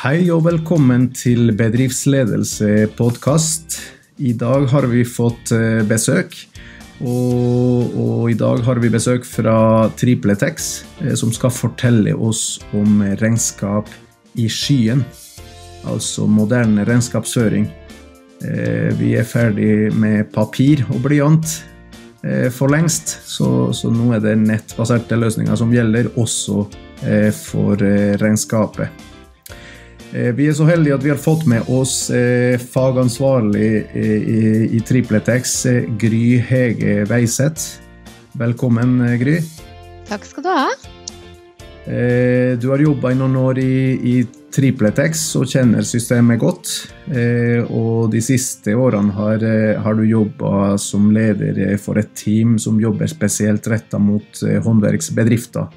Hei og velkommen til Bedriftsledelse-podkast. I dag har vi fått eh, besøk. Og, og, i dag har vi besøk fra Tripletex, eh, som skal fortelle oss om regnskap i skyen. Altså moderne regnskapsføring. Eh, vi er ferdig med papir og blyant for lengst, så, så nå er det nettbaserte løsninger som gjelder, også for regnskapet. Eh, vi er så heldige at vi har fått med oss eh, fagansvarlig i, i Tripletex, eh, Gry Hege Weiseth. Velkommen, Gry. Takk skal du ha. Du har jobba i noen år i, i Tripletex og kjenner systemet godt. Og de siste årene har, har du jobba som leder for et team som jobber spesielt retta mot håndverksbedrifter.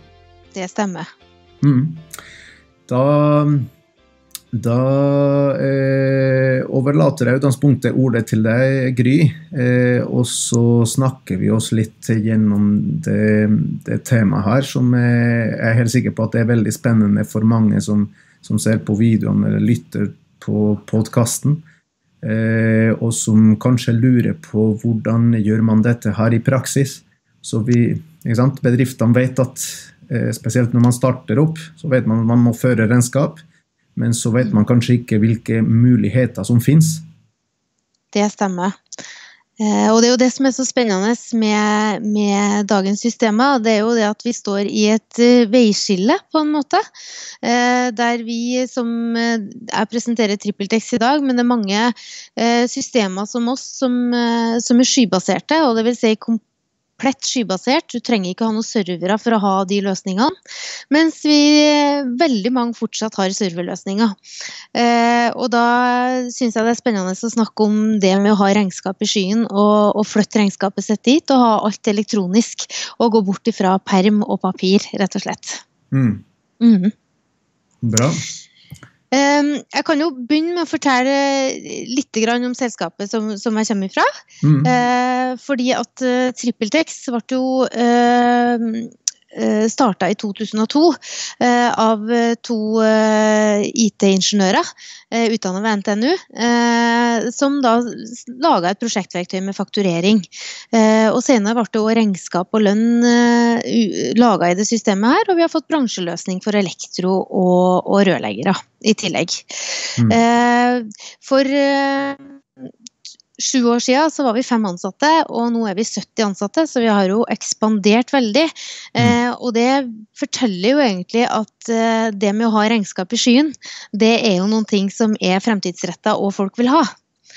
Det stemmer. Mm. Da da eh, overlater jeg utgangspunktet ordet til deg, Gry. Eh, og så snakker vi oss litt gjennom det, det temaet her, som jeg er helt sikker på at det er veldig spennende for mange som, som ser på videoen eller lytter på podkasten. Eh, og som kanskje lurer på hvordan gjør man dette her i praksis. Så vi, Bedriftene vet at eh, spesielt når man starter opp, så vet man at man må føre regnskap men så vet man kanskje ikke hvilke muligheter som finnes. Det stemmer. Eh, og det er jo det som er så spennende med, med, dagens systemer. Det er jo det at vi står i et uh, veiskille, på en måte. Uh, der vi som Jeg presenterer TrippelTex i dag, men det er mange systemer som oss som, som er skybaserte. Og det vil si komplett skybasert. Du trenger ikke ha noen servere for å ha de løsningene. Mens vi veldig mange fortsatt har serverløsninger. Eh, og da syns jeg det er spennende å snakke om det med å ha regnskap i skyen og, og flytte regnskapet sitt dit og ha alt elektronisk. Og gå bort ifra perm og papir, rett og slett. Mm. Mm. Bra. Ehm, jeg kan jo begynne med å fortelle litt om selskapet som, som jeg kommer fra. Mm. Eh, fordi at uh, TrippelTex ble jo uh, Eh, starta i 2002 eh, av to eh, IT-ingeniører utdannet ved NTNU, som da laga et prosjektverktøy med fakturering. Og senere ble det òg regnskap og lønn laga i det systemet her, og vi har fått bransjeløsning for elektro og, og rørleggere i tillegg. Mm. For sju år siden så var vi fem ansatte, og nå er vi 70 ansatte, så vi har jo ekspandert veldig. Mm. Eh, og det forteller jo egentlig at eh, det med å ha regnskap i skyen, det er jo noen ting som er fremtidsretta og folk vil ha.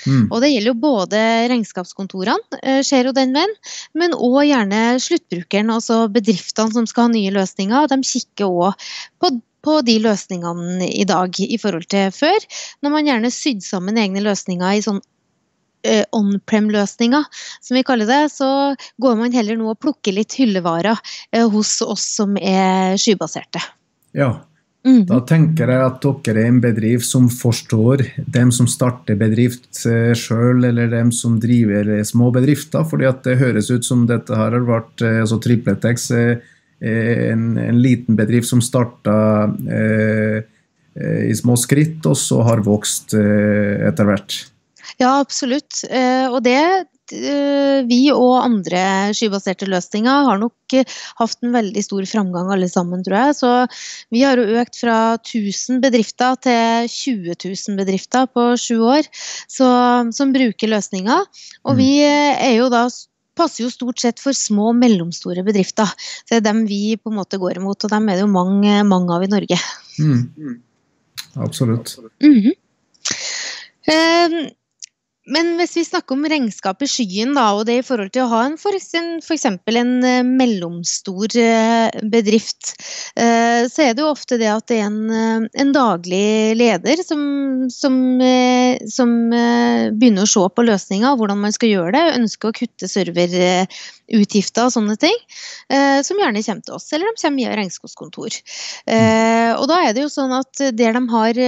Mm. Og det gjelder jo både regnskapskontorene, eh, skjer jo den veien, men òg gjerne sluttbrukeren, altså bedriftene som skal ha nye løsninger. De kikker òg på på de løsningene i dag i forhold til før. Når man gjerne sydde sammen egne løsninger i sånn Eh, on-prem-løsninger, som vi kaller det, så går man heller nå og plukker litt hyllevarer eh, hos oss som er skybaserte. Ja, mm. da tenker jeg at dere er en bedrift som forstår dem som starter bedrift eh, sjøl, eller dem som driver små bedrifter. fordi at det høres ut som dette her har vært altså Tripletex en, en liten bedrift som starta eh, i små skritt, og så har vokst eh, etter hvert. Ja, absolutt. Eh, og det eh, vi og andre skybaserte løsninger har nok eh, hatt en veldig stor framgang alle sammen, tror jeg. Så vi har jo økt fra 1000 bedrifter til 20 000 bedrifter på sju år så, som bruker løsninger. Og mm. vi er jo da passer jo stort sett for små og mellomstore bedrifter. Så det er dem vi på en måte går imot, og dem er det jo mange, mange av i Norge. Mm. Absolutt. Mm -hmm. um, men hvis vi snakker om regnskap i skyen, da, og det i forhold til å ha en f.eks. En, eh, mellomstor eh, bedrift, eh, så er det jo ofte det at det er en, en daglig leder som, som, som, begynner å se på løsninger, hvordan man skal gjøre det, ønsker å kutte serverutgifter og sånne ting, som gjerne kommer til oss, eller de kommer via regnskapskontor. Og da er det jo sånn at der de har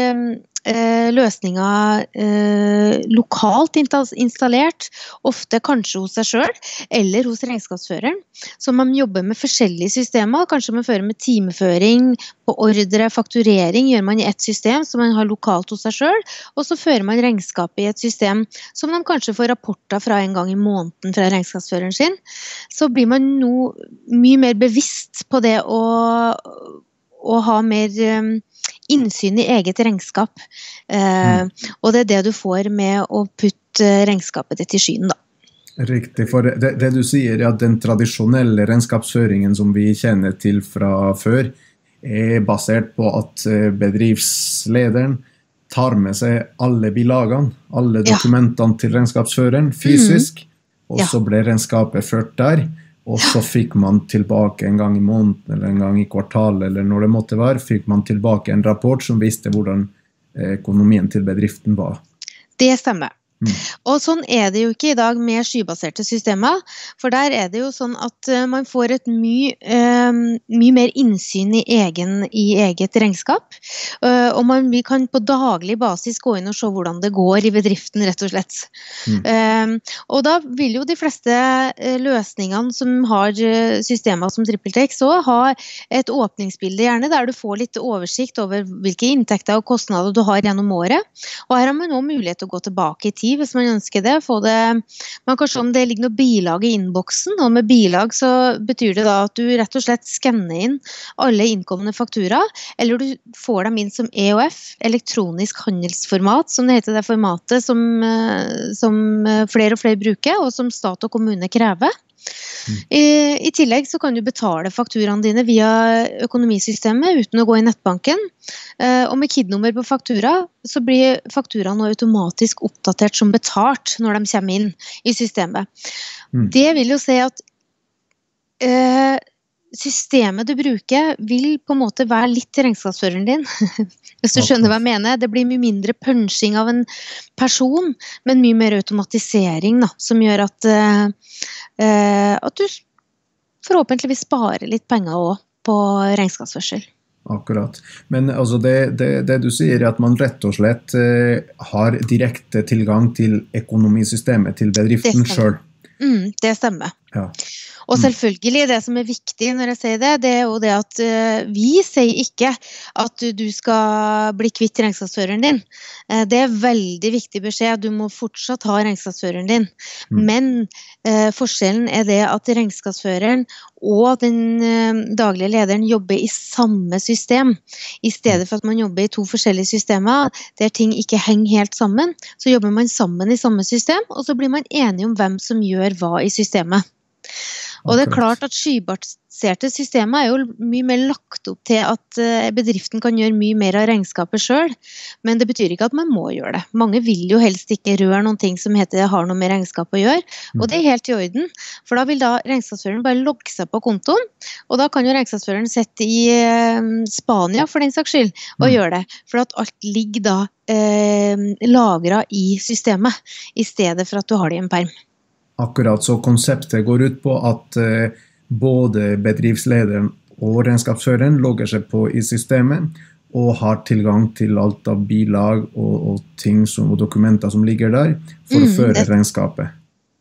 løsninger eh, lokalt installert, ofte kanskje hos seg sjøl eller hos regnskapsføreren. Så man jobber med forskjellige systemer. Kanskje man fører med timeføring, på ordre, fakturering gjør man i ett system som man har lokalt hos seg sjøl. Og så fører man regnskapet i et system som de kanskje får rapporter fra en gang i måneden fra regnskapsføreren sin. Så blir man nå mye mer bevisst på det å, å ha mer um, innsyn i eget regnskap. Eh, mm. Og det er det du får med å putte regnskapet ditt i skyen, da. Riktig. For det, det, du sier, er at den tradisjonelle regnskapsføringen som vi kjenner til fra før, er basert på at eh, bedriftslederen tar med seg alle bilagene, alle dokumentene ja. til regnskapsføreren fysisk, mm. og så ble regnskapet ført der. Og så fikk man tilbake en gang i måneden eller en gang i kvartalet eller når det måtte være, fikk man tilbake en rapport som viste hvordan eh, økonomien til bedriften var. Det stemmer. Mm. Og sånn er det jo ikke i dag med skybaserte systemer. For der er det jo sånn at uh, man får et mye, uh, mye mer innsyn i, egen, i eget regnskap. Uh, og man kan på daglig basis gå inn og se hvordan det går i bedriften, rett og slett. Mm. og da vil jo de fleste løsningene som har systemer som TrippelTex òg, ha et åpningsbilde, gjerne, der du får litt oversikt over hvilke inntekter og kostnader du har gjennom året. Og her har man òg mulighet til å gå tilbake i tid hvis man ønsker det. det man kan se om det ligger noe bilag i innboksen. og Med bilag så betyr det da at du rett og slett skanner inn alle innkomne fakturaer. eller du får dem inn som EOF, elektronisk handelsformat, som det heter det formatet som, eh, som flere og flere bruker, og som stat og kommune krever. I, I, tillegg så kan du betale fakturaene dine via økonomisystemet uten å gå i nettbanken. Eh, og med KID-nummer på faktura så blir fakturaen automatisk oppdatert som betalt når de kommer inn i systemet. Mm. Det vil jo si at eh, systemet du bruker, vil på en måte være litt regnskapsføreren din. Hvis du skjønner hva jeg mener. Det blir mye mindre punching av en person, men mye mer automatisering, da, som gjør at, uh, at du forhåpentligvis sparer litt penger òg på regnskapsførsel. Akkurat. Men altså det, det, det, du sier, er at man rett og slett uh, har direkte tilgang til økonomisystemet til bedriften sjøl? Mm, det stemmer. Ja. Og mm. selvfølgelig, det som er viktig når jeg sier det, det er jo det at uh, vi sier ikke at du, skal bli kvitt regnskapsføreren din. Uh, det er veldig viktig beskjed. Du må fortsatt ha regnskapsføreren din. Mm. Men uh, forskjellen er det at regnskapsføreren og den daglige lederen jobber i samme system. I stedet for at man jobber i to forskjellige systemer der ting ikke henger helt sammen, så jobber man sammen i samme system, og så blir man enige om hvem som gjør hva i systemet. Og det er klart at skybaserte systemer er jo mye mer lagt opp til at eh, bedriften kan gjøre mye mer av regnskapet sjøl, men det betyr ikke at man må gjøre det. Mange vil jo helst ikke røre noen ting som heter har noe med regnskap å gjøre, og det er helt i orden. For da vil da regnskapsføreren bare logge seg på kontoen, og da kan jo regnskapsføreren sitte i eh, Spania for den saks skyld og mm. gjøre det. For at alt ligger da eh, lagra i systemet, i stedet for at du har det i en perm. Akkurat, så konseptet går ut på at eh, både bedriftslederen og regnskapsføreren logger seg på i systemet og har tilgang til alt av bilag og, og ting som, og dokumenter som ligger der, for mm, å føre det, regnskapet.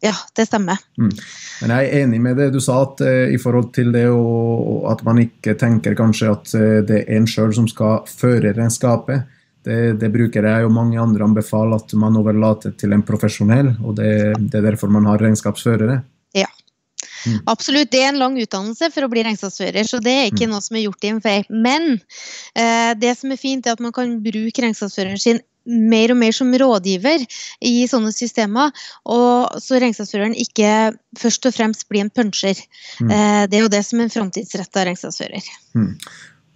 Ja, det stemmer. Mm. Men jeg er enig med det du sa, at uh, i forhold til det og, at man ikke tenker kanskje at uh, det er en sjøl som skal føre regnskapet. Det, det, bruker jeg og mange andre anbefaler at man overlater til en profesjonell, og det, det er derfor man har regnskapsførere. Ja. Mm. Absolutt. Det er en lang utdannelse for å bli regnskapsfører, så det er ikke mm. noe som er gjort i en fei. Men eh, det som er fint, er at man kan bruke regnskapsføreren sin mer og mer som rådgiver i sånne systemer, og så regnskapsføreren ikke først og fremst blir en puncher. Mm. Eh, det er jo det som er en framtidsretta regnskapsfører.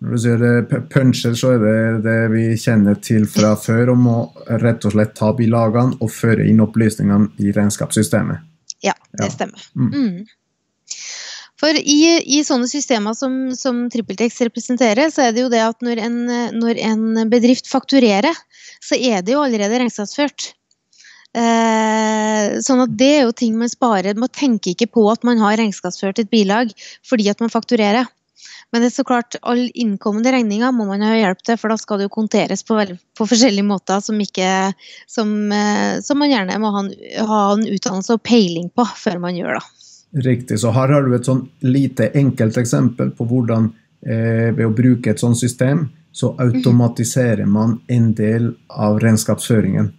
Når du sier puncher, så er det det vi kjenner til fra før om å rett og slett ta bilagene og føre inn opplysningene i regnskapssystemet. Ja, det ja. stemmer. Mm. Mm. For i, i, sånne systemer som, som TrippelTex representerer, så er det jo det at når en, når en bedrift fakturerer, så er det jo allerede regnskapsført. Eh, sånn at det er jo ting man sparer. Man tenker ikke på at man har regnskapsført et bilag fordi at man fakturerer. Men det er så klart, alle innkommende regninger må man ha hjelp til, for da skal det jo konteres på, på forskjellige måter som, ikke, som, eh, som, man gjerne må ha en, ha en utdannelse og peiling på før man gjør det. Riktig. Så her har du et sånn lite enkelt eksempel på hvordan eh, ved å bruke et sånt system, så automatiserer man en del av regnskapsføringen.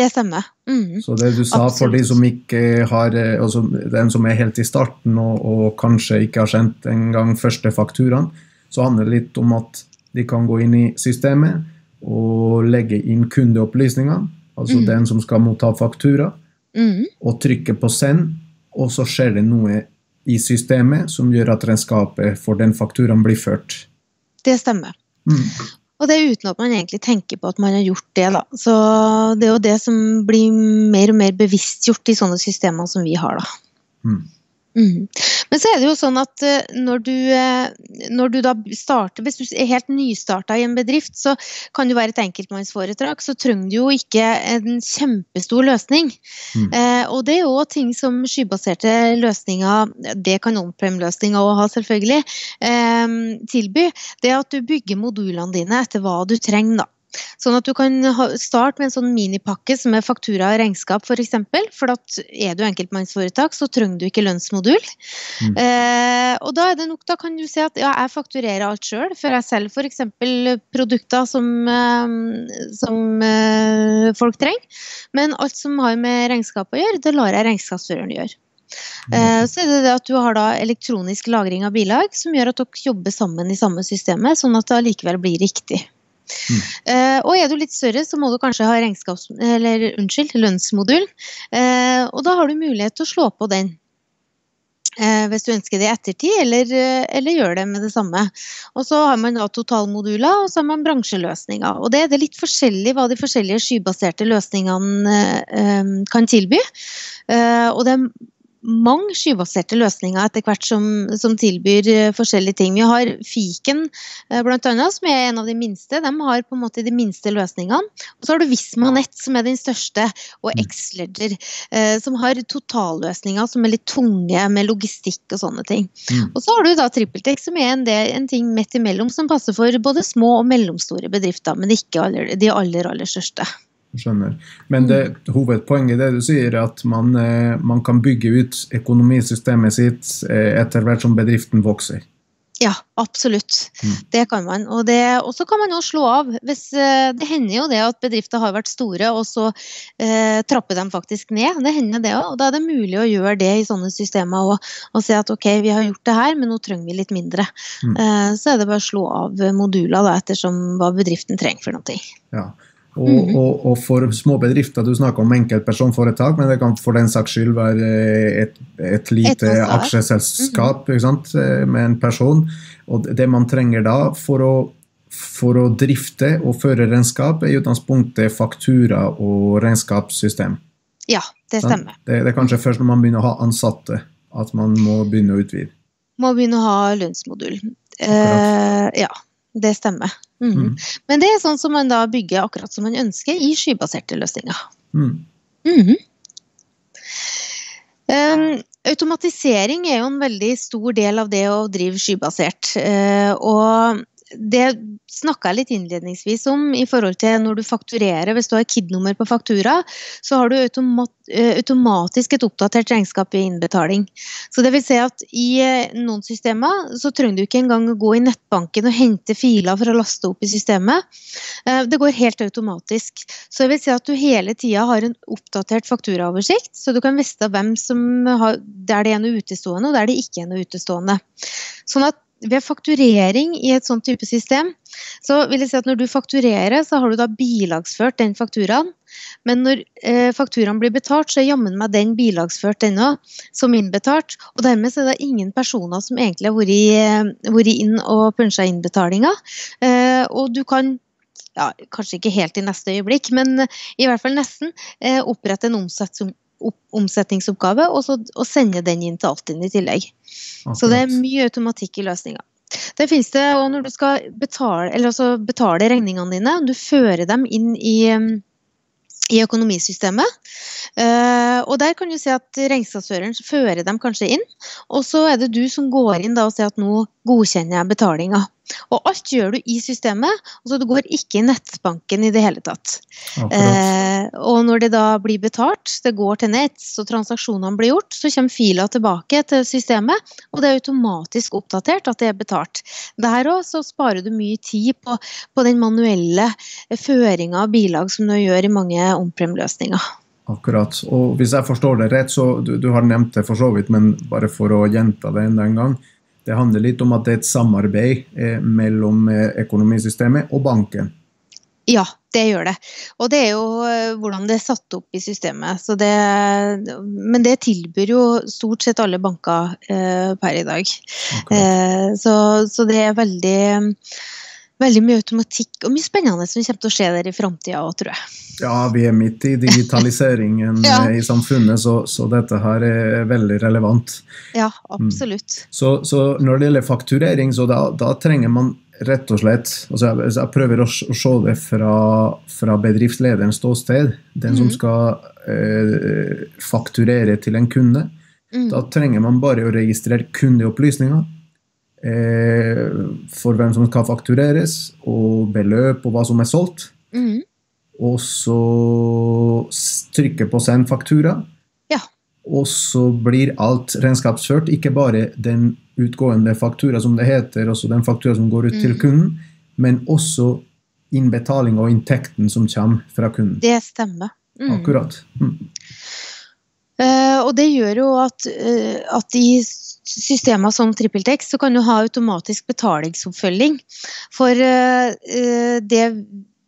Det stemmer. Mm. Så det du sa Absolutt. for de som ikke har eh, altså Den som er helt i starten og, og kanskje ikke har sendt engang første fakturaen, så handler det litt om at de kan gå inn i systemet og legge inn kundeopplysninger, altså mm. den som skal motta faktura, mm. og trykke på 'send', og så skjer det noe i systemet som gjør at regnskapet for den fakturaen blir ført. Det stemmer. Mm. Og det er uten at man egentlig tenker på at man har gjort det, da. Så det er jo det som blir mer og mer bevisstgjort i sånne systemer som vi har, da. Mm. Mm. Men så er det jo sånn at eh, når du, eh, når du da starter Hvis du er helt nystarta i en bedrift, så kan du være et enkeltmannsforetak. Så trenger du jo ikke en kjempestor løsning. Mm. Eh, og det er jo ting som skybaserte løsninger, det kan on-prem-løsninger òg ha, selvfølgelig, eh, tilby. Det at du bygger modulene dine etter hva du trenger, da. Sånn at du kan starte med en sånn minipakke som er faktura og regnskap f.eks. For, eksempel, for at er du enkeltmannsforetak, så trenger du ikke lønnsmodul. Mm. Eh, og da er det nok, da kan du si at ja, jeg fakturerer alt sjøl, for jeg selger f.eks. produkter som, eh, som eh, folk trenger. Men alt som har med regnskap å gjøre, det lar jeg regnskapsføreren gjøre. Eh, så er det det at du har da elektronisk lagring av bilag, som gjør at dere jobber sammen i samme systemet, sånn at det allikevel blir riktig. Mm. Uh, og er du litt større, så må du kanskje ha regnskaps... Eller unnskyld, lønnsmodul. Uh, og da har du mulighet til å slå på den. Uh, hvis du ønsker det i ettertid, eller, eller gjør det med det samme. Og så har man da totalmoduler, og så har man bransjeløsninger. Og det er det litt forskjellig hva de forskjellige skybaserte løsningene kan tilby. og det er mange skybaserte løsninger etter hvert som, som, tilbyr eh, forskjellige ting. Vi har Fiken bl.a., blant annet, som er en av de minste. De har på en måte de minste løsningene. Og så har du Vismanett, som er den største, og mm. Xledger, eh, som har totalløsninger som er litt tunge med logistikk og sånne ting. Mm. Og så har du da TrippelTech, som er en, del, en, ting midt imellom, som passer for både små og mellomstore bedrifter, men ikke aller, de aller, aller største. Skjønner. Men det, hovedpoenget i det du sier, er at man, eh, man, kan bygge ut økonomisystemet sitt eh, etter hvert som bedriften vokser. Ja, absolutt. Mm. Det kan man. Og så kan man jo slå av. Hvis, eh, det hender jo det at bedrifter har vært store, og så eh, trapper de faktisk ned. Det hender det òg. Og da er det mulig å gjøre det i sånne systemer og, og si at ok, vi har gjort det her, men nå trenger vi litt mindre. Mm. Eh, så er det bare å slå av moduler da, ettersom hva bedriften trenger for noe. Ja. Og, mm. og, og, for små bedrifter, du snakker om enkeltpersonforetak, men det kan for den saks skyld være et, et lite et aksjeselskap mm. sant, med en person. Og det man trenger da for å, for å drifte og føre regnskap, er i utgangspunktet faktura og regnskapssystem. Ja, det stemmer. Det, det, er kanskje først når man begynner å ha ansatte at man må begynne å utvide. Må begynne å ha lønnsmodul. Eh, ja. Det stemmer. Mm. Mm. Men det er sånn som man da bygger akkurat som man ønsker i skybaserte løsninger. Mm. -hmm. Um, automatisering er jo en veldig stor del av det å drive skybasert. Uh, og det snakka jeg litt innledningsvis om i forhold til når du fakturerer. Hvis du har KID-nummer på faktura, så har du eh, automatisk et oppdatert regnskap i innbetaling. Så det vil si at i eh, noen systemer så trenger du ikke engang å gå i nettbanken og hente filer for å laste opp i systemet. Eh, det går helt automatisk. Så det vil si at du hele tida har en oppdatert fakturaoversikt, så du kan vite hvem som har, der det er noe utestående og der det ikke er noe utestående. Sånn at ved fakturering i et sånt type system, så vil jeg si at når du fakturerer, så har du da bilagsført den fakturaen. Men når eh, fakturaen blir betalt, så er jammen meg den bilagsført ennå, som innbetalt. Og dermed er det ingen personer som egentlig har vært, eh, inn og punsja innbetalinga. Eh, og du kan ja, kanskje ikke helt i neste øyeblikk, men i hvert fall nesten, eh, opprette en omsetning omsetningsoppgave, og, så, og sende den inn til Altinn i tillegg. Akkurat. Så det er mye automatikk i løsninga. Det finnes det òg når du skal betale, altså betale, regningene dine. Du fører dem inn i, i økonomisystemet. Uh, og der kan du si at regnskapsføreren fører dem kanskje inn, og så er det du som går inn da og sier at nå godkjenner jeg betalinga. Og alt gjør du i systemet, så du går ikke i nettbanken i det hele tatt. Eh, og når det da blir betalt, det går til nett, så transaksjonene blir gjort, så kommer fila tilbake til systemet, og det er automatisk oppdatert at det er betalt. Der òg så sparer du mye tid på, på den manuelle føringa av bilag som du gjør i mange omprem-løsninger. Akkurat. Og hvis jeg forstår det rett, så du, du, har nevnt det for så vidt, men bare for å gjenta det enda en gang. Det handler litt om at det er et samarbeid eh, mellom eh, økonomisystemet og banken. Ja, det gjør det. Og det er jo eh, hvordan det er satt opp i systemet. Det, men det tilbyr jo stort sett alle banker eh, per i dag. Eh, så, så, det er veldig veldig mye automatikk og mye spennende som kommer til å skje der i framtida òg, tror jeg. Ja, vi er midt i digitaliseringen ja. i samfunnet, så, så, dette her er veldig relevant. Ja, absolutt. Mm. Så, så, når det gjelder fakturering, så da, da trenger man rett og slett altså jeg, jeg, prøver å, se det fra, fra bedriftslederens ståsted. Den mm. som skal eh, fakturere til en kunde. Mm. Da trenger man bare å registrere kundeopplysninger eh, for hvem som skal faktureres, og beløp og hva som er solgt. Mm. Og så trykke på 'send faktura'. Ja. Og så blir alt regnskapsført, ikke bare den utgående faktura, som det heter, også den faktura som går ut mm. til kunden, men også innbetaling og inntekten som kommer fra kunden. Det stemmer. Mm. Akkurat. Uh, og det gjør jo at, uh, at i systemer som TrippelTex, så kan du ha automatisk betalingsoppfølging. For uh, det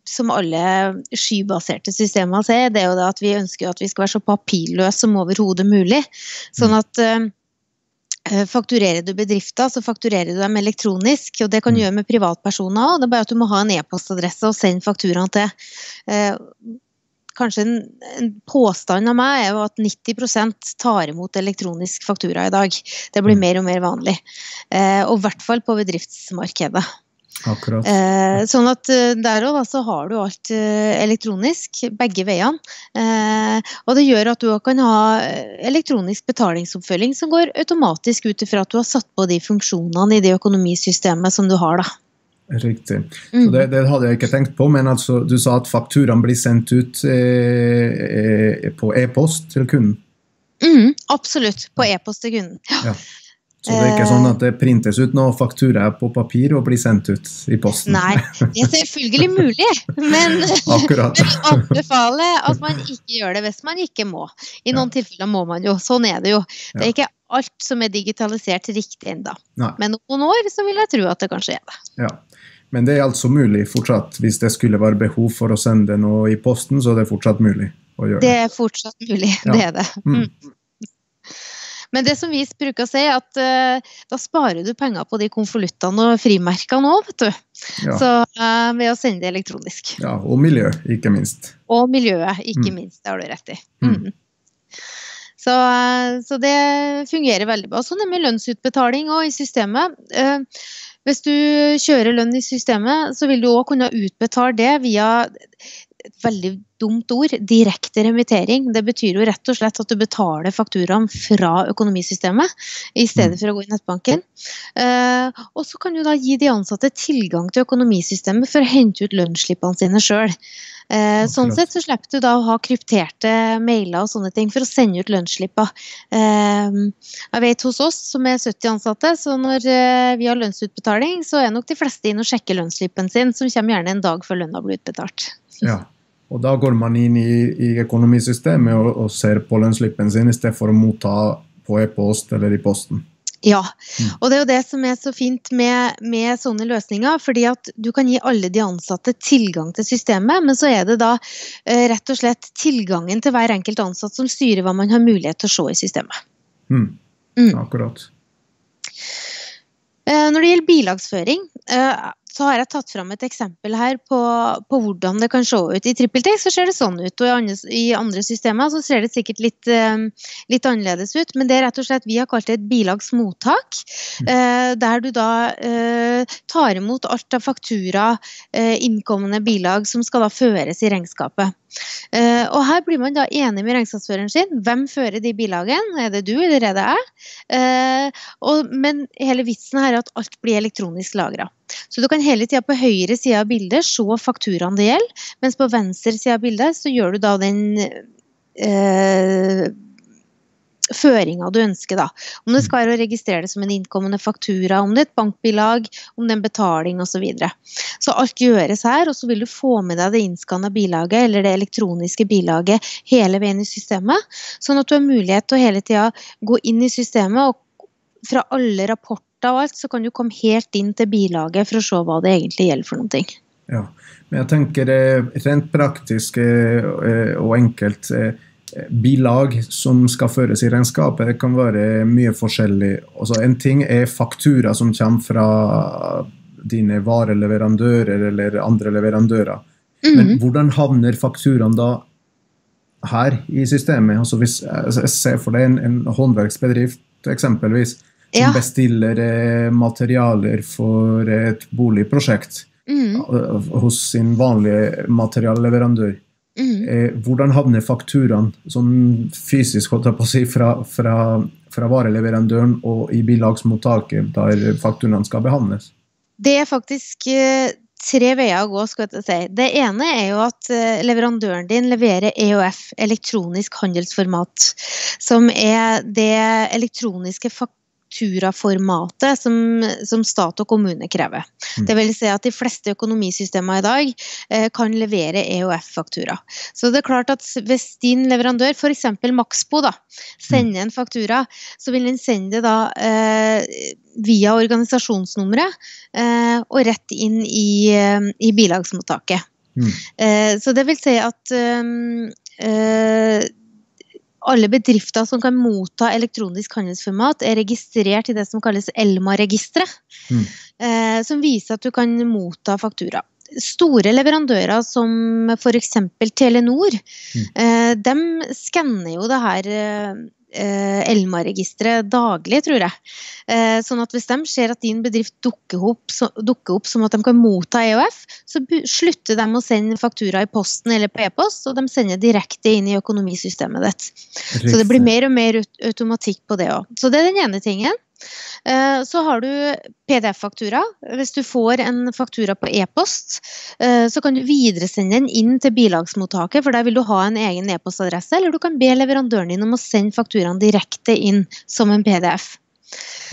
som alle skybaserte systemer sier, det er jo at vi ønsker at vi skal være så papirløse som overhodet mulig. Sånn at Fakturerer du bedrifter, så fakturerer du dem elektronisk. og Det kan du mm. gjøre med privatpersoner òg. Det er bare at du må ha en e-postadresse og sende fakturaen til. Kanskje en, en, påstand av meg er jo at 90% tar imot elektronisk faktura i dag. Det blir mm. mer og mer vanlig. Eh, og i hvert fall på bedriftsmarkedet. Akkurat. Eh, sånn at eh, der òg så har du alt eh, elektronisk, begge veiene. Eh, og det gjør at du kan ha eh, elektronisk betalingsoppfølging som går automatisk ut ifra at du har satt på de funksjonene i det økonomisystemet som du har. da. Riktig. Mm. Det, det, hadde jeg ikke tenkt på, men altså, du sa at fakturaen blir sendt ut eh, eh, på e-post til kunden? Mm, absolutt. På e-post til kunden. Ja. ja. Så det er ikke sånn at det printes ut noe faktura på papir og blir sendt ut i posten? Nei, det er selvfølgelig mulig, men, Akkurat. vi anbefaler at man ikke gjør det hvis man ikke må. I noen ja. tilfeller må man jo. Sånn er det jo. Det er ikke alt som er digitalisert riktig ennå. Men om noen år så vil jeg tro at det kanskje er det. Ja. Men det er altså mulig fortsatt. Hvis det skulle være behov for å sende noe i posten, så er det fortsatt mulig å gjøre det? Det er fortsatt mulig, ja. det er det. Mm. Men det som vi bruker å si, er at uh, da sparer du penger på de konvoluttene og frimerkene òg, vet du. Ja. Så uh, ved å sende det elektronisk. Ja, og miljø, ikke minst. Og miljøet, ikke mm. minst. Det har du rett i. Mm. Mm. Så, uh, så, det fungerer veldig bra. Sånn er med lønnsutbetaling og i systemet. Hvis du kjører lønn i systemet, så vil du òg kunne utbetale det via et veldig dumt ord, direkte remittering. Det betyr jo rett og slett at du betaler fakturaen fra økonomisystemet i stedet for å gå i nettbanken. Uh, og så kan du da gi de ansatte tilgang til økonomisystemet for å hente ut lønnsslippene sine sjøl. Eh, sånn sett så slipper du da å ha krypterte mailer og sånne ting for å sende ut lønnsslipper. Eh, jeg vet hos oss som er 70 ansatte, så når eh, vi har lønnsutbetaling, så er nok de fleste inn og sjekker lønnsslippen sin, som kommer gjerne en dag før lønna blir utbetalt. Ja. Og da går man inn i, i økonomisystemet og, og, ser på lønnsslippen sin i stedet for å motta på e-post eller i posten. Ja, mm. og det er jo det som er så fint med, med, sånne løsninger. fordi at du kan gi alle de ansatte tilgang til systemet, men så er det da eh, rett og slett tilgangen til hver enkelt ansatt som styrer hva man har mulighet til å se i systemet. Mm. Mm. Akkurat. Eh, når det gjelder bilagsføring, eh, så har jeg tatt fram et eksempel her på, på hvordan det kan se ut. I TrippelTech så ser det sånn ut, og i andre, i andre systemer så ser det sikkert litt, uh, litt, annerledes ut. Men det er rett og slett vi har kalt det et bilagsmottak. Eh, der du da eh, tar imot alt av faktura, innkommende bilag, som skal da føres i regnskapet. Uh, og her blir man da enig med regnskapsføreren sin. Hvem fører de bilagene? Er det du, eller er det jeg? Og, men hele vitsen her er at alt blir elektronisk lagra. Så du kan hele tida på høyre side av bildet se fakturaen det gjelder, mens på venstre side av bildet så gjør du da den uh, føringa du ønsker. da. Om det skal være å registrere det som en innkommende faktura, om det er et bankbilag, om det er en betaling osv. Så, videre. så alt gjøres her, og så vil du få med deg det innskanna bilaget eller det elektroniske bilaget hele veien i systemet. Sånn at du har mulighet til å hele tida gå inn i systemet, og fra alle rapporter og alt, så kan du komme helt inn til bilaget for å se hva det egentlig gjelder for noe. Ja, men jeg tenker rent praktisk eh, og enkelt eh, bilag som skal føres i regnskapet, det kan være mye forskjellig. Altså, en ting er faktura som kommer fra dine vareleverandører eller andre leverandører. Mm. Men hvordan havner fakturaen da her i systemet? Altså hvis jeg ser for deg en, en håndverksbedrift eksempelvis, som ja. bestiller eh, materialer for et boligprosjekt mm. hos sin vanlige materialleverandør. Mm. Eh, hvordan havner fakturaen sånn fysisk holdt jeg på å si, fra, fra, fra vareleverandøren og i bilagsmottaket der fakturaen skal behandles? Det er faktisk eh, tre veier å gå. skal jeg si. Det ene er jo at eh, leverandøren din leverer EOF, elektronisk handelsformat, som er det elektroniske faktum fakturaformatet som, som, stat og kommune krever. Mm. Det vil si at de fleste økonomisystemer i dag eh, kan levere EOF-faktura. Så det er klart at hvis din leverandør, f.eks. Maxbo, da, sender mm. en faktura, så vil den sende det da eh, via organisasjonsnummeret eh, og rett inn i, eh, i bilagsmottaket. Mm. Eh, så det vil si at eh, alle bedrifter som kan motta elektronisk handelsformat, er registrert i det som kalles Elma-registeret. Mm. Eh, som viser at du kan motta faktura. Store leverandører som f.eks. Telenor, mm. eh, de skanner jo det her eh, Elma-registeret daglig, tror jeg. Eh, sånn at hvis de ser at din bedrift dukker opp, så, dukker opp, som at de kan motta EOF, så slutter de å sende faktura i posten eller på e-post, og de sender direkte inn i økonomisystemet ditt. Så det blir mer og mer automatikk på det òg. Så det er den ene tingen. Eh, så har du PDF-faktura. Hvis du får en faktura på e-post, eh, så kan du videresende den inn til bilagsmottaket, for der vil du ha en egen e-postadresse, eller du kan be leverandøren din om å sende fakturaen direkte inn som en PDF.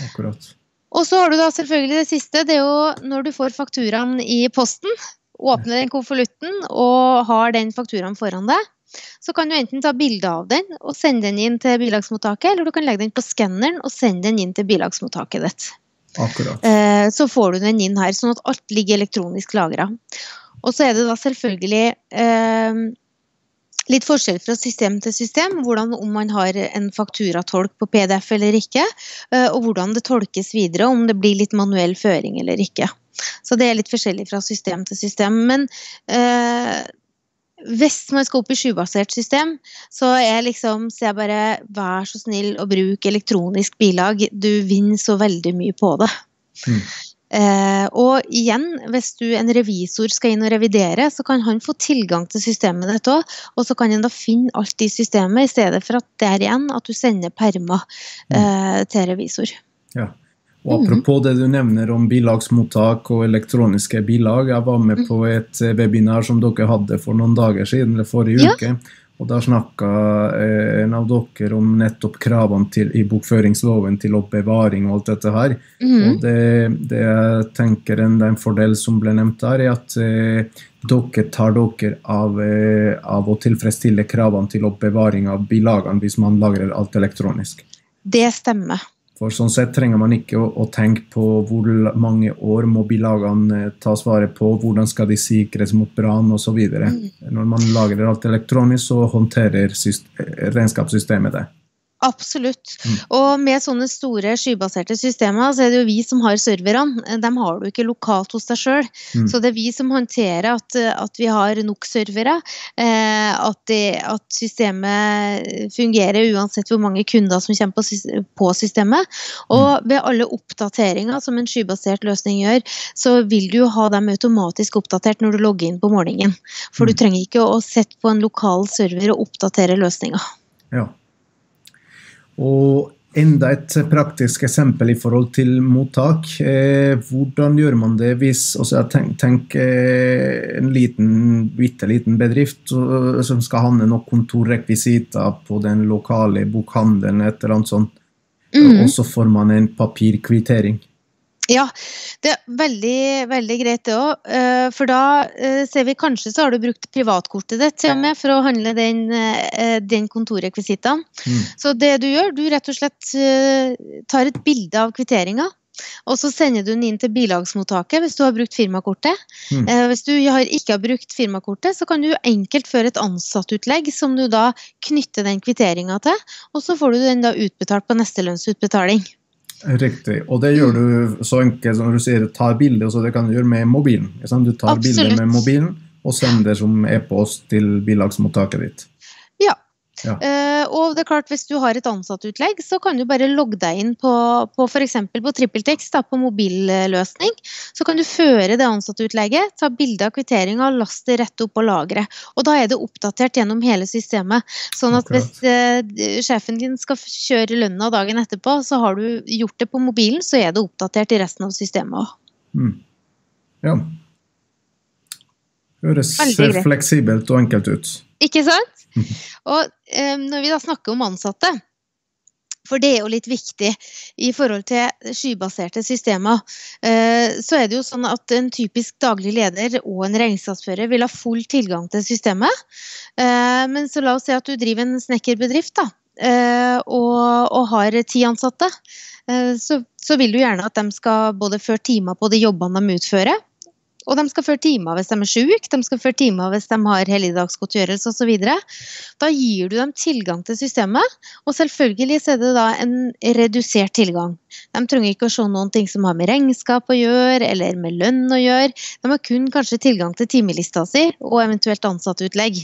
Akkurat. Og så har du da selvfølgelig det siste, det er jo når du får fakturaen i posten, åpner den konvolutten og har den fakturaen foran deg, så kan du enten ta bilde av den og sende den inn til bilagsmottaket, eller du kan legge den på skanneren og sende den inn til bilagsmottaket ditt. Akkurat. Eh, så får du den inn her, sånn at alt ligger elektronisk lagra. Og så er det da selvfølgelig eh, litt forskjell fra system til system, hvordan om man har en fakturatolk på PDF eller ikke, eh, og hvordan det tolkes videre, om det blir litt manuell føring eller ikke. Så det er litt forskjellig fra system til system. Men eh, hvis man skal opp i sjubasert system, så er liksom så jeg bare vær så snill å bruke elektronisk bilag. Du vinner så veldig mye på det. Mm. Eh, og igjen, hvis du en revisor skal inn og revidere, så kan han få tilgang til systemet ditt òg. Og så kan han da finne alt i systemet, i stedet for at det er igjen at du sender permer mm. eh, til revisor. Ja. Og Apropos det du nevner om bilagsmottak og elektroniske bilag. Jeg var med mm. på et eh, webinar som dere hadde for noen dager siden, eller forrige ja. uke. Og Da snakka eh, en av dere om nettopp kravene til, i bokføringsloven til oppbevaring og alt dette her. Mm. Og det, det, jeg tenker en, en fordel som ble nevnt der, er at eh, dere tar dere av, eh, av å tilfredsstille kravene til oppbevaring av bilagene hvis man lagrer alt elektronisk. Det stemmer. For sånn sett trenger man ikke å, å tenke på hvor mange år må bilagene eh, tas vare på, hvordan skal de sikres mot brann osv. Mm. Når man lagrer alt elektronisk, så håndterer regnskapssystemet det. Absolutt. Mm. Og med sånne store skybaserte systemer, så er det jo vi som har serverne. De har du ikke lokalt hos deg sjøl. Mm. Så det er vi som håndterer at, at vi har nok servere. Eh, at, det, at, systemet fungerer uansett hvor mange kunder som kommer på, på systemet. Og mm. ved alle oppdateringer som en skybasert løsning gjør, så vil du jo ha dem automatisk oppdatert når du logger inn på morgenen. For mm. du trenger ikke å sette på en lokal server og oppdatere løsninga. Ja. Og enda et praktisk eksempel i forhold til mottak. Eh, hvordan gjør man det hvis altså Tenk, tenk eh, en liten, bitte liten bedrift som skal handle noen kontorrekvisitter på den lokale bokhandelen, et eller annet sånt, mm. og så får man en papirkvittering. Ja, det er veldig, veldig greit det òg. Eh, for da eh, ser vi kanskje så har du brukt privatkortet ditt til og med for å handle den, eh, den kontorrekvisittene. Mm. Så det du gjør, du rett og slett tar et bilde av kvitteringa. Og så sender du den inn til bilagsmottaket hvis du har brukt firmakortet. Mm. hvis du har, ikke har brukt firmakortet, så kan du enkelt føre et ansattutlegg som du da knytter den kvitteringa til, og så får du den da utbetalt på neste lønnsutbetaling. Riktig. Og det gjør du så enkelt som du sier, tar bilde, så det kan du gjøre med mobilen. Du tar bilde med mobilen og sender som e-post til bilagsmottaket ditt. Ja. Ja. Uh, og det er klart, hvis du har et ansattutlegg, så kan du bare logge deg inn på, på f.eks. på TrippelTex, på mobilløsning. Så kan du føre det ansattutlegget, ta bilde av kvitteringa, laste det rett opp på lageret. Og da er det oppdatert gjennom hele systemet. Sånn at hvis uh, sjefen din skal kjøre lønna dagen etterpå, så har du gjort det på mobilen, så er det oppdatert i resten av systemet òg. Mm. Ja. Høres fleksibelt og enkelt ut. Ikke sant? Og når vi da snakker om ansatte, for det er jo litt viktig i forhold til skybaserte systemer. Eh, så er det jo sånn at en typisk daglig leder og en regnskapsfører vil ha full tilgang til systemet. Eh, men så la oss si at du driver en snekkerbedrift da, eh, og, og har ti ansatte. Så, så vil du gjerne at de skal både føre timer på de jobbene de utfører, og de skal føre timer hvis de er syke, de skal føre timer hvis de har helligdagsgodtgjørelse osv. Da gir du dem tilgang til systemet, og selvfølgelig så er det da en redusert tilgang. De trenger ikke å se noen ting som har med regnskap å gjøre, eller med lønn å gjøre. De har kun kanskje tilgang til timelista si, og eventuelt ansattutlegg.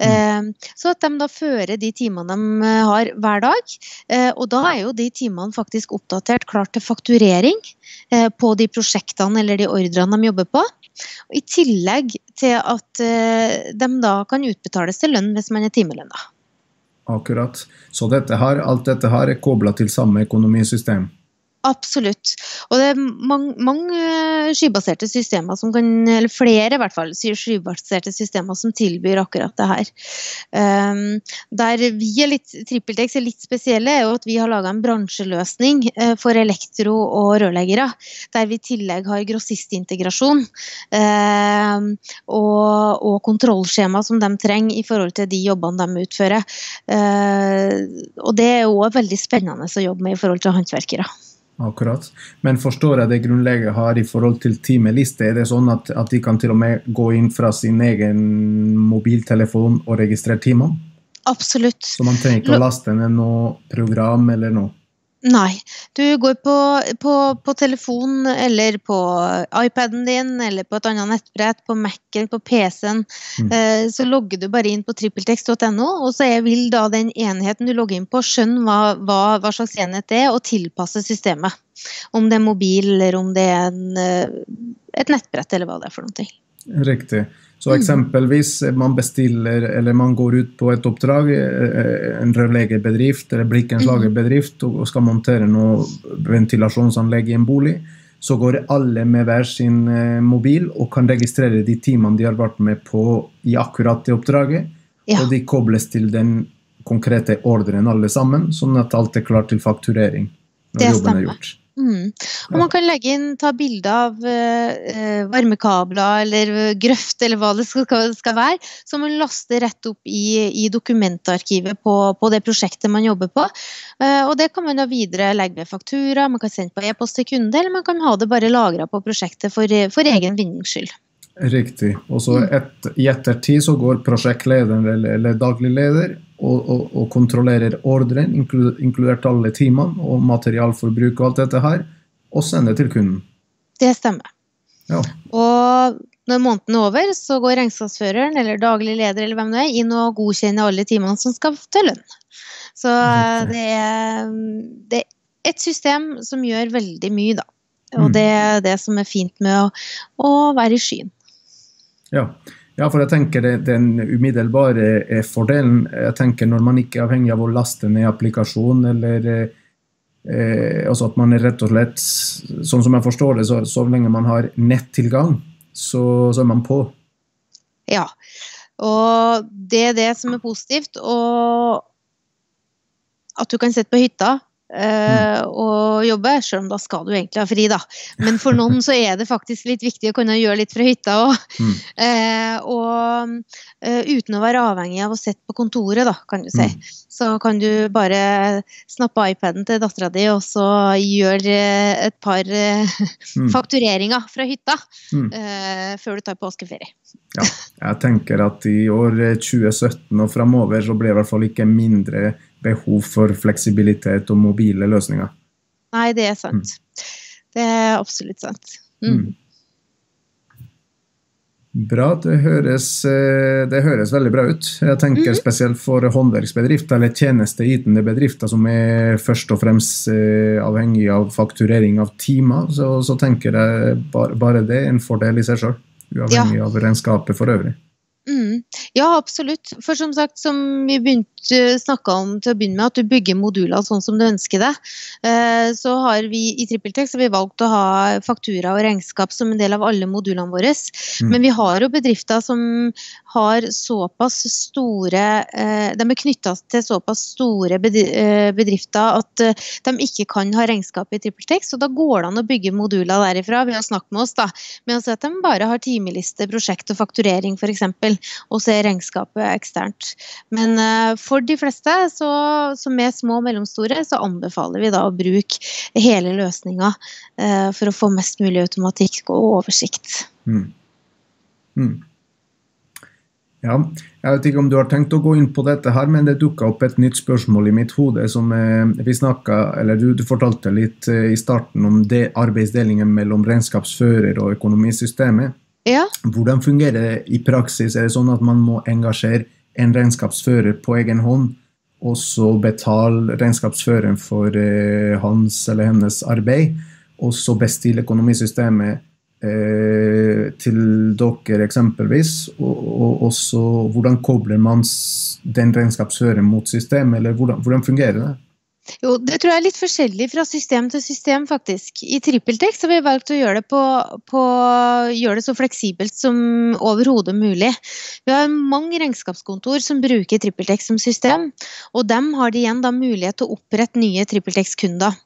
Mm. Eh, så at de da fører de timene de har hver dag. Eh, og da er jo de timene faktisk oppdatert klart til fakturering på de prosjektene eller de ordrene de jobber på. I tillegg til at de da kan utbetales til lønn hvis man er timelønna. Akkurat. Så dette her, alt dette her er kobla til samme økonomisystem? Absolutt. Og det er mange, mange, skybaserte systemer som kan, eller flere i hvert fall, skybaserte systemer som tilbyr akkurat det her. Um, der vi er litt, TrippelTex er litt spesielle, er jo at vi har laga en bransjeløsning uh, for elektro- og rørleggere. Der vi i tillegg har grossistintegrasjon uh, og, og kontrollskjema som de trenger i forhold til de jobbene de utfører. Uh, og det er òg veldig spennende å jobbe med i forhold til håndverkere. Akkurat. Men forstår jeg det grunnlegget har i forhold til timeliste? Er det sånn at, at, de kan til og med gå inn fra sin egen mobiltelefon og registrere timene? Absolutt. Så man trenger ikke å laste ned noe program eller noe? Nei. Du går på, på, på telefon eller på iPaden din eller på et annet nettbrett, på Mac-en, på PC-en. Mm. Eh, så logger du bare inn på trippeltekst.no, og så vil da den enheten du logger inn på, skjønne hva, hva, hva, slags enhet det er, og tilpasse systemet. Om det er mobil, eller om det er en, eh, et nettbrett, eller hva det er for noe. Riktig. Så mm. eksempelvis man bestiller eller man går ut på et oppdrag, eh, en rørleggerbedrift eller blikkenslagerbedrift og skal montere noe ventilasjonsanlegg i en bolig, så går alle med hver sin eh, mobil og kan registrere de timene de har vært med på i akkurat det oppdraget. Ja. Og de kobles til den konkrete ordren alle sammen, sånn at alt er klart til fakturering når det jobben stemmer. er gjort. Mm. Og man kan legge inn, ta bilde av uh, varmekabler eller grøft eller hva det skal, skal, være, som man laster rett opp i, i dokumentarkivet på, på, det prosjektet man jobber på. Uh, og det kan man da videre legge ved faktura, man kan sende på e-post til kunde, eller man kan ha det bare lagra på prosjektet for, for egen vinnings skyld. Riktig. Og så mm. et, i ettertid så går prosjektlederen eller, eller daglig leder og, og, og kontrollerer ordren, inkludert alle timene og materialforbruk og alt dette her, og sender til kunden. Det stemmer. Ja. Og når måneden er over, så går regnskapsføreren eller daglig leder eller hvem det er, inn og godkjenner alle timene som skal til lønn. Så det er, det er, et system som gjør veldig mye, da. Og mm. det er det som er fint med å, å være i skyen. Ja. Ja. for jeg tenker det, den umiddelbare fordelen jeg tenker Når man ikke er avhengig av å laste ned applikasjon, eller eh, altså at man er rett og slett Sånn som jeg forstår det, så, så lenge man har nettilgang, så, så er man på. Ja. Og det er det som er positivt. Og at du kan sitte på hytta Uh, og jobbe, selv om da skal du egentlig ha fri, da. Men for noen så er det faktisk litt viktig å kunne gjøre litt fra hytta òg. Mm. Eh, og uh, uten å være avhengig av å sitte på kontoret, da, kan du si. Mm. Så kan du bare snappe iPaden til dattera di, og så gjøre et par mm. faktureringer fra hytta mm. før du tar påskeferie. Ja, jeg tenker at i år 2017 og framover så blir det i hvert fall ikke mindre behov for fleksibilitet og mobile løsninger. Nei, det er sant. Mm. Det er absolutt sant. Mm. mm. Bra. Det høres, eh, det høres, veldig bra ut. Jeg tenker mm. spesielt for håndverksbedrifter eller tjenesteytende bedrifter som er først og fremst eh, avhengig av fakturering av timer, så, så tenker jeg bare, bare, det er en fordel i seg sjøl. Uavhengig ja. av regnskapet for øvrig. Mm. Ja, absolutt. For som sagt, som vi begynte snakka om til å begynne med, at du bygger moduler sånn som du ønsker det. Eh, så har vi i TrippelTex har vi valgt å ha faktura og regnskap som en del av alle modulene våre. Mm. Men vi har jo bedrifter som har såpass store eh, De er knytta til såpass store eh, bedrifter at de ikke kan ha regnskap i TrippelTex. Og da går det an å bygge moduler derifra ved å snakke med oss, da. Med å si at de bare har timeliste, prosjekt og fakturering, f.eks og så er regnskapet eksternt. Men uh, for de fleste så, som er små og mellomstore, så anbefaler vi da å bruke hele løsninga uh, for å få mest mulig automatikk og oversikt. Mm. Mm. Ja, jeg vet ikke om du har tenkt å gå inn på dette her, men det dukka opp et nytt spørsmål i mitt hode. som eh, vi snakket, eller du, du, fortalte litt eh, i starten om det arbeidsdelingen mellom regnskapsfører og økonomisystemet. Ja. Hvordan fungerer det i praksis? Er det sånn at man må engasjere en regnskapsfører på egen hånd, og så betale regnskapsføreren for eh, hans eller hennes arbeid, og så bestille økonomisystemet eh, til dere eksempelvis, og, og, og, så hvordan kobler man den regnskapsføreren mot systemet, eller hvordan, hvordan fungerer det? Jo, det tror jeg er litt forskjellig fra system til system, faktisk. I TrippelTex har vi valgt å gjøre det, på, på, gjøre det så fleksibelt som overhodet mulig. Vi har mange regnskapskontor som bruker TrippelTex som system, og dem har de igjen da mulighet til å opprette nye TrippelTex-kunder.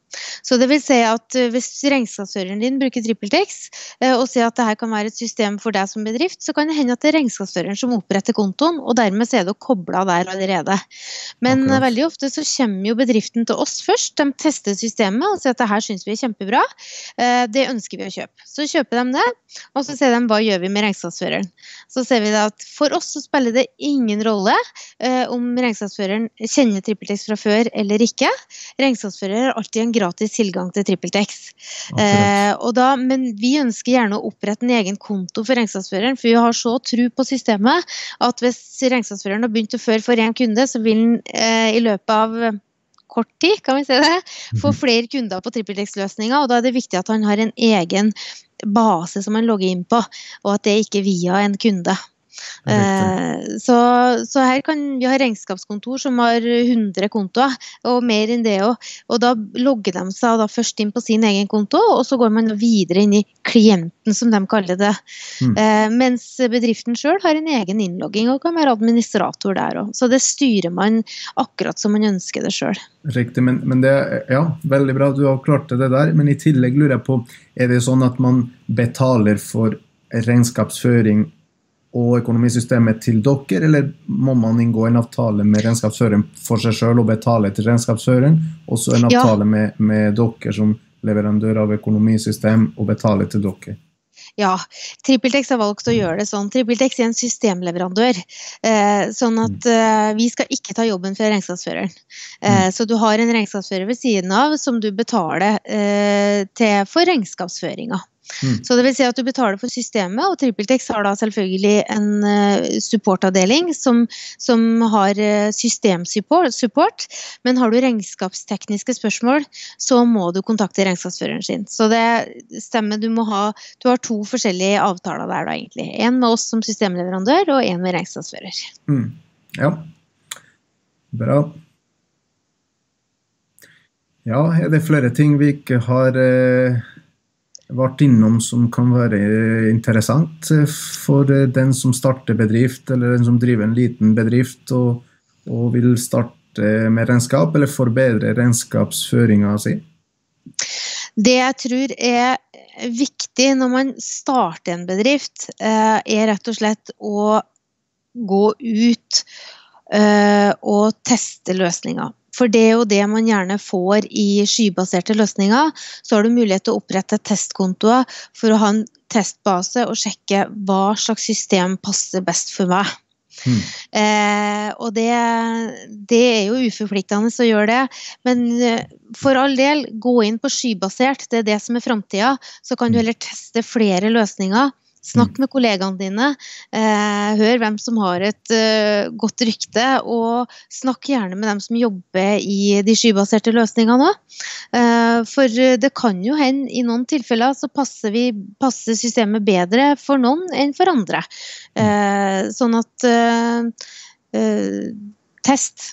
Så det vil si at eh, Hvis regnskapsføreren din bruker TrippelTex eh, og sier at dette kan være et system for deg som bedrift, så kan det hende at det er regnskapsføreren som oppretter kontoen, og dermed så er det kobla der allerede. Men okay. veldig ofte så kommer jo bedriften til oss først. De tester systemet og sier at dette syns vi er kjempebra. Eh, det ønsker vi å kjøpe. Så kjøper de det, og så sier de hva gjør vi med regnskapsføreren. Så ser vi at for oss så spiller det ingen rolle om regnskapsføreren kjenner TrippelTex fra før eller ikke. Regnskapsfører har alltid en gratis tilgang til TrippelTex. Eh, men vi ønsker gjerne å opprette en egen konto for regnskapsføreren, for vi har så tro på systemet at hvis regnskapsføreren har begynt å føre for én kunde, så vil han eh, i løpet av kort tid kan vi se det, få mhm. flere kunder på TrippelTex-løsninga. og Da er det viktig at han har en egen base som han logger inn på, og at det ikke er via en kunde. Eh, så, så, her kan vi ha regnskapskontor som har 100 kontoer, og mer enn det òg. Og da logger de seg da først inn på sin egen konto, og så går man videre inn i klienten, som de kaller det. Mm. Eh, mens bedriften sjøl har en egen innlogging og kan være administrator der òg. Så det styrer man akkurat som man ønsker det sjøl. Riktig, men, men, det ja, veldig bra at du har klart det der. Men i tillegg lurer jeg på, er det sånn at man betaler for regnskapsføring og økonomisystemet til dere, eller må man inngå en avtale med regnskapsføreren for seg sjøl og betale til regnskapsføreren, og så en avtale ja. med, med, dere som leverandør av økonomisystem og betale til dere? Ja, TrippelTex har valgt å gjøre det sånn. TrippelTex er en systemleverandør. Eh, sånn at eh, vi skal ikke ta jobben for regnskapsføreren. Eh, så du har en regnskapsfører ved siden av som du betaler eh, til for regnskapsføringa. Mm. Så det vil si at du betaler for systemet, og TrippelTex har da selvfølgelig en eh, supportavdeling som, som har eh, systemsupport. support, Men har du regnskapstekniske spørsmål, så må du kontakte regnskapsføreren sin. Så det stemmer, du må ha Du har to forskjellige avtaler der, da, egentlig. En med oss som systemleverandør, og en med regnskapsfører. Mm. Ja. Bra. Ja, er det flere ting vi ikke har eh, vært innom som kan være interessant eh, for eh, den som starter bedrift, eller den som driver en liten bedrift og, og vil starte med regnskap, eller forbedre regnskapsføringa si? Det jeg tror er viktig når man starter en bedrift, eh, er rett og slett å gå ut og teste løsninger. For det er jo det man gjerne får i skybaserte løsninger. Så har du mulighet til å opprette testkontoer for å ha en testbase og sjekke hva slags system passer best for meg. Mm. Eh, og det, det, er jo uforpliktende å gjøre det. Men eh, for all del, gå inn på skybasert. Det er det som er framtida. Så kan du heller teste flere løsninger. Snakk med kollegaene dine. Eh, hør hvem som har et eh, godt rykte, og snakk gjerne med dem som jobber i de skybaserte løsningene òg. Eh, for det kan jo hende i noen tilfeller så passer, vi, passer systemet bedre for noen enn for andre. Eh, sånn at test.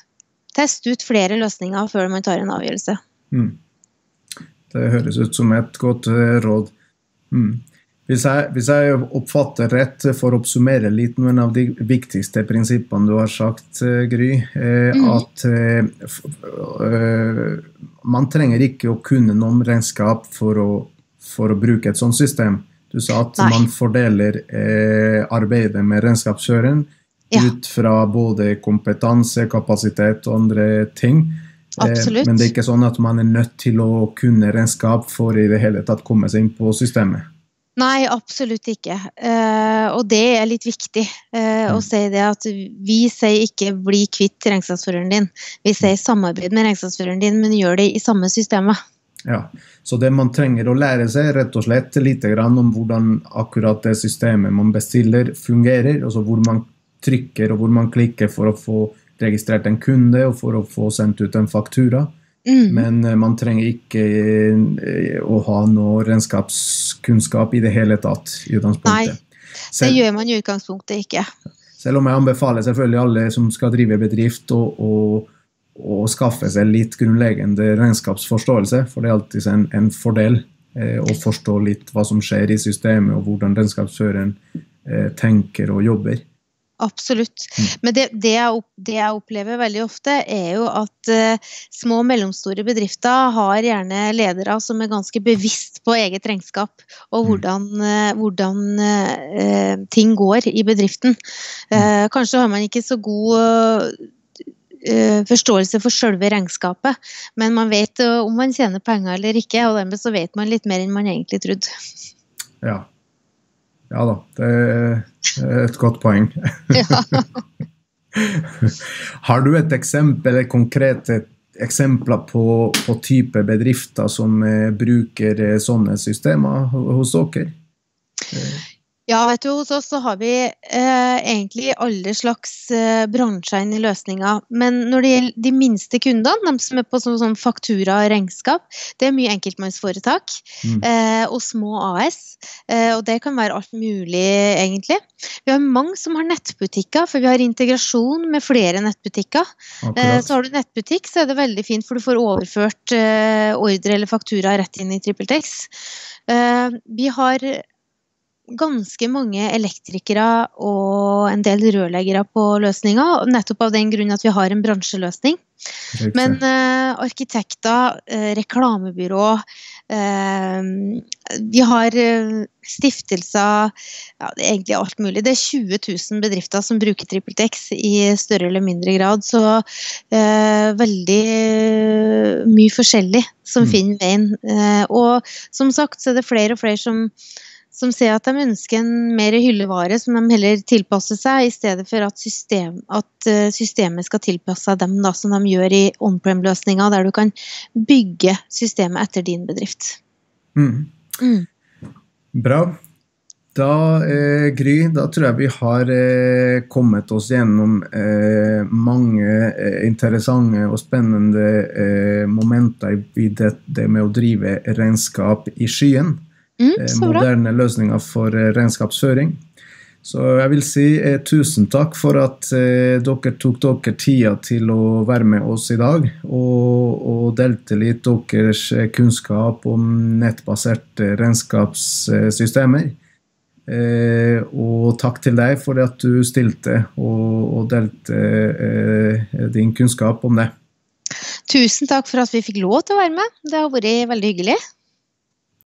Test ut flere løsninger før man tar en avgjørelse. Mm. Det høres ut som et godt råd. Mm. Hvis jeg, hvis jeg, oppfatter rett, for å oppsummere litt noen av de viktigste prinsippene du har sagt, Gry, eh, mm. at eh, man trenger ikke å kunne noe om regnskap for å, for å, bruke et sånt system. Du sa at Nei. man fordeler eh, arbeidet med regnskapskjøren ja. ut fra både kompetanse, kapasitet og andre ting. Absolutt. Men det er ikke sånn at man er nødt til å kunne regnskap for i det hele tatt komme seg inn på systemet. Nei, absolutt ikke. Uh, og det er litt viktig uh, å si det at vi sier ikke 'bli kvitt regnskapsføreren din'. Vi sier 'samarbeid med regnskapsføreren din', men gjør det i samme systemet. Ja, Så det man trenger å lære seg, rett og slett litt om hvordan akkurat det systemet man bestiller, fungerer. Altså hvor man trykker og hvor man klikker for å få registrert en kunde og for å få sendt ut en faktura. Mm. Men eh, man trenger ikke eh, å ha noe regnskapskunnskap i det hele tatt. i utgangspunktet. Nei, det gjør man i utgangspunktet ikke. Selv om jeg anbefaler selvfølgelig alle som skal drive bedrift, å, å, skaffe seg litt grunnleggende regnskapsforståelse. For det er alltid en, en fordel eh, å forstå litt hva som skjer i systemet, og hvordan regnskapsføreren eh, tenker og jobber. Absolutt. Mm. Men det, det, jeg, det, jeg, opplever veldig ofte, er jo at uh, små og mellomstore bedrifter har gjerne ledere som er ganske bevisst på eget regnskap og mm. hvordan, uh, hvordan uh, ting går i bedriften. Mm. kanskje har man ikke så god forståelse for selve regnskapet, men man vet om man tjener penger eller ikke, og dermed så vet man litt mer enn man egentlig trodde. Ja, ja da, det er et godt poeng. Har du et eksempel, eller konkrete eksempler på, på type bedrifter som eh, bruker eh, sånne systemer hos dere? Ja, vet du, hos oss så har vi eh, egentlig alle slags eh, bransjer inn i løsninga. Men når det gjelder de minste kundene, de som er på sånn, sånn faktura og regnskap, det er mye enkeltmannsforetak mm. eh, og små AS. Eh, og det kan være alt mulig, egentlig. Vi har mange som har nettbutikker, for vi har integrasjon med flere nettbutikker. Eh, så har du nettbutikk, så er det veldig fint, for du får overført eh, ordre eller faktura rett inn i TrippelTex. vi har ganske mange elektrikere og en del rørleggere på løsninga, nettopp av den grunn at vi har en bransjeløsning. Men uh, arkitekter, uh, reklamebyrå uh, Vi har stiftelser ja, Det er egentlig alt mulig. Det er 20 000 bedrifter som bruker TrippelTex i større eller mindre grad. Så veldig mye forskjellig som mm. finner veien. og som sagt så er det flere og flere som som ser at de ønsker en mer hyllevare som de heller tilpasser seg, i stedet for at, system, at eh, systemet skal tilpasse seg dem, da, som de gjør i on-prem-løsninger, der du kan bygge systemet etter din bedrift. Mm. Mm. Bra. Da, eh, Gry, da tror jeg vi har eh, kommet oss gjennom eh, mange eh, interessante og spennende eh, momenter i det, det, med å drive regnskap i skyen. Mm, Eh, moderne løsninger for eh, regnskapsføring. Så jeg vil si eh, tusen takk for at eh, dere tok dere tida til å være med oss i dag, og, og delte litt deres eh, kunnskap om nettbaserte regnskapssystemer. Eh, og takk til deg for at du stilte og, og delte din kunnskap om det. Tusen takk for at vi fikk lov til å være med. Det har vært veldig hyggelig.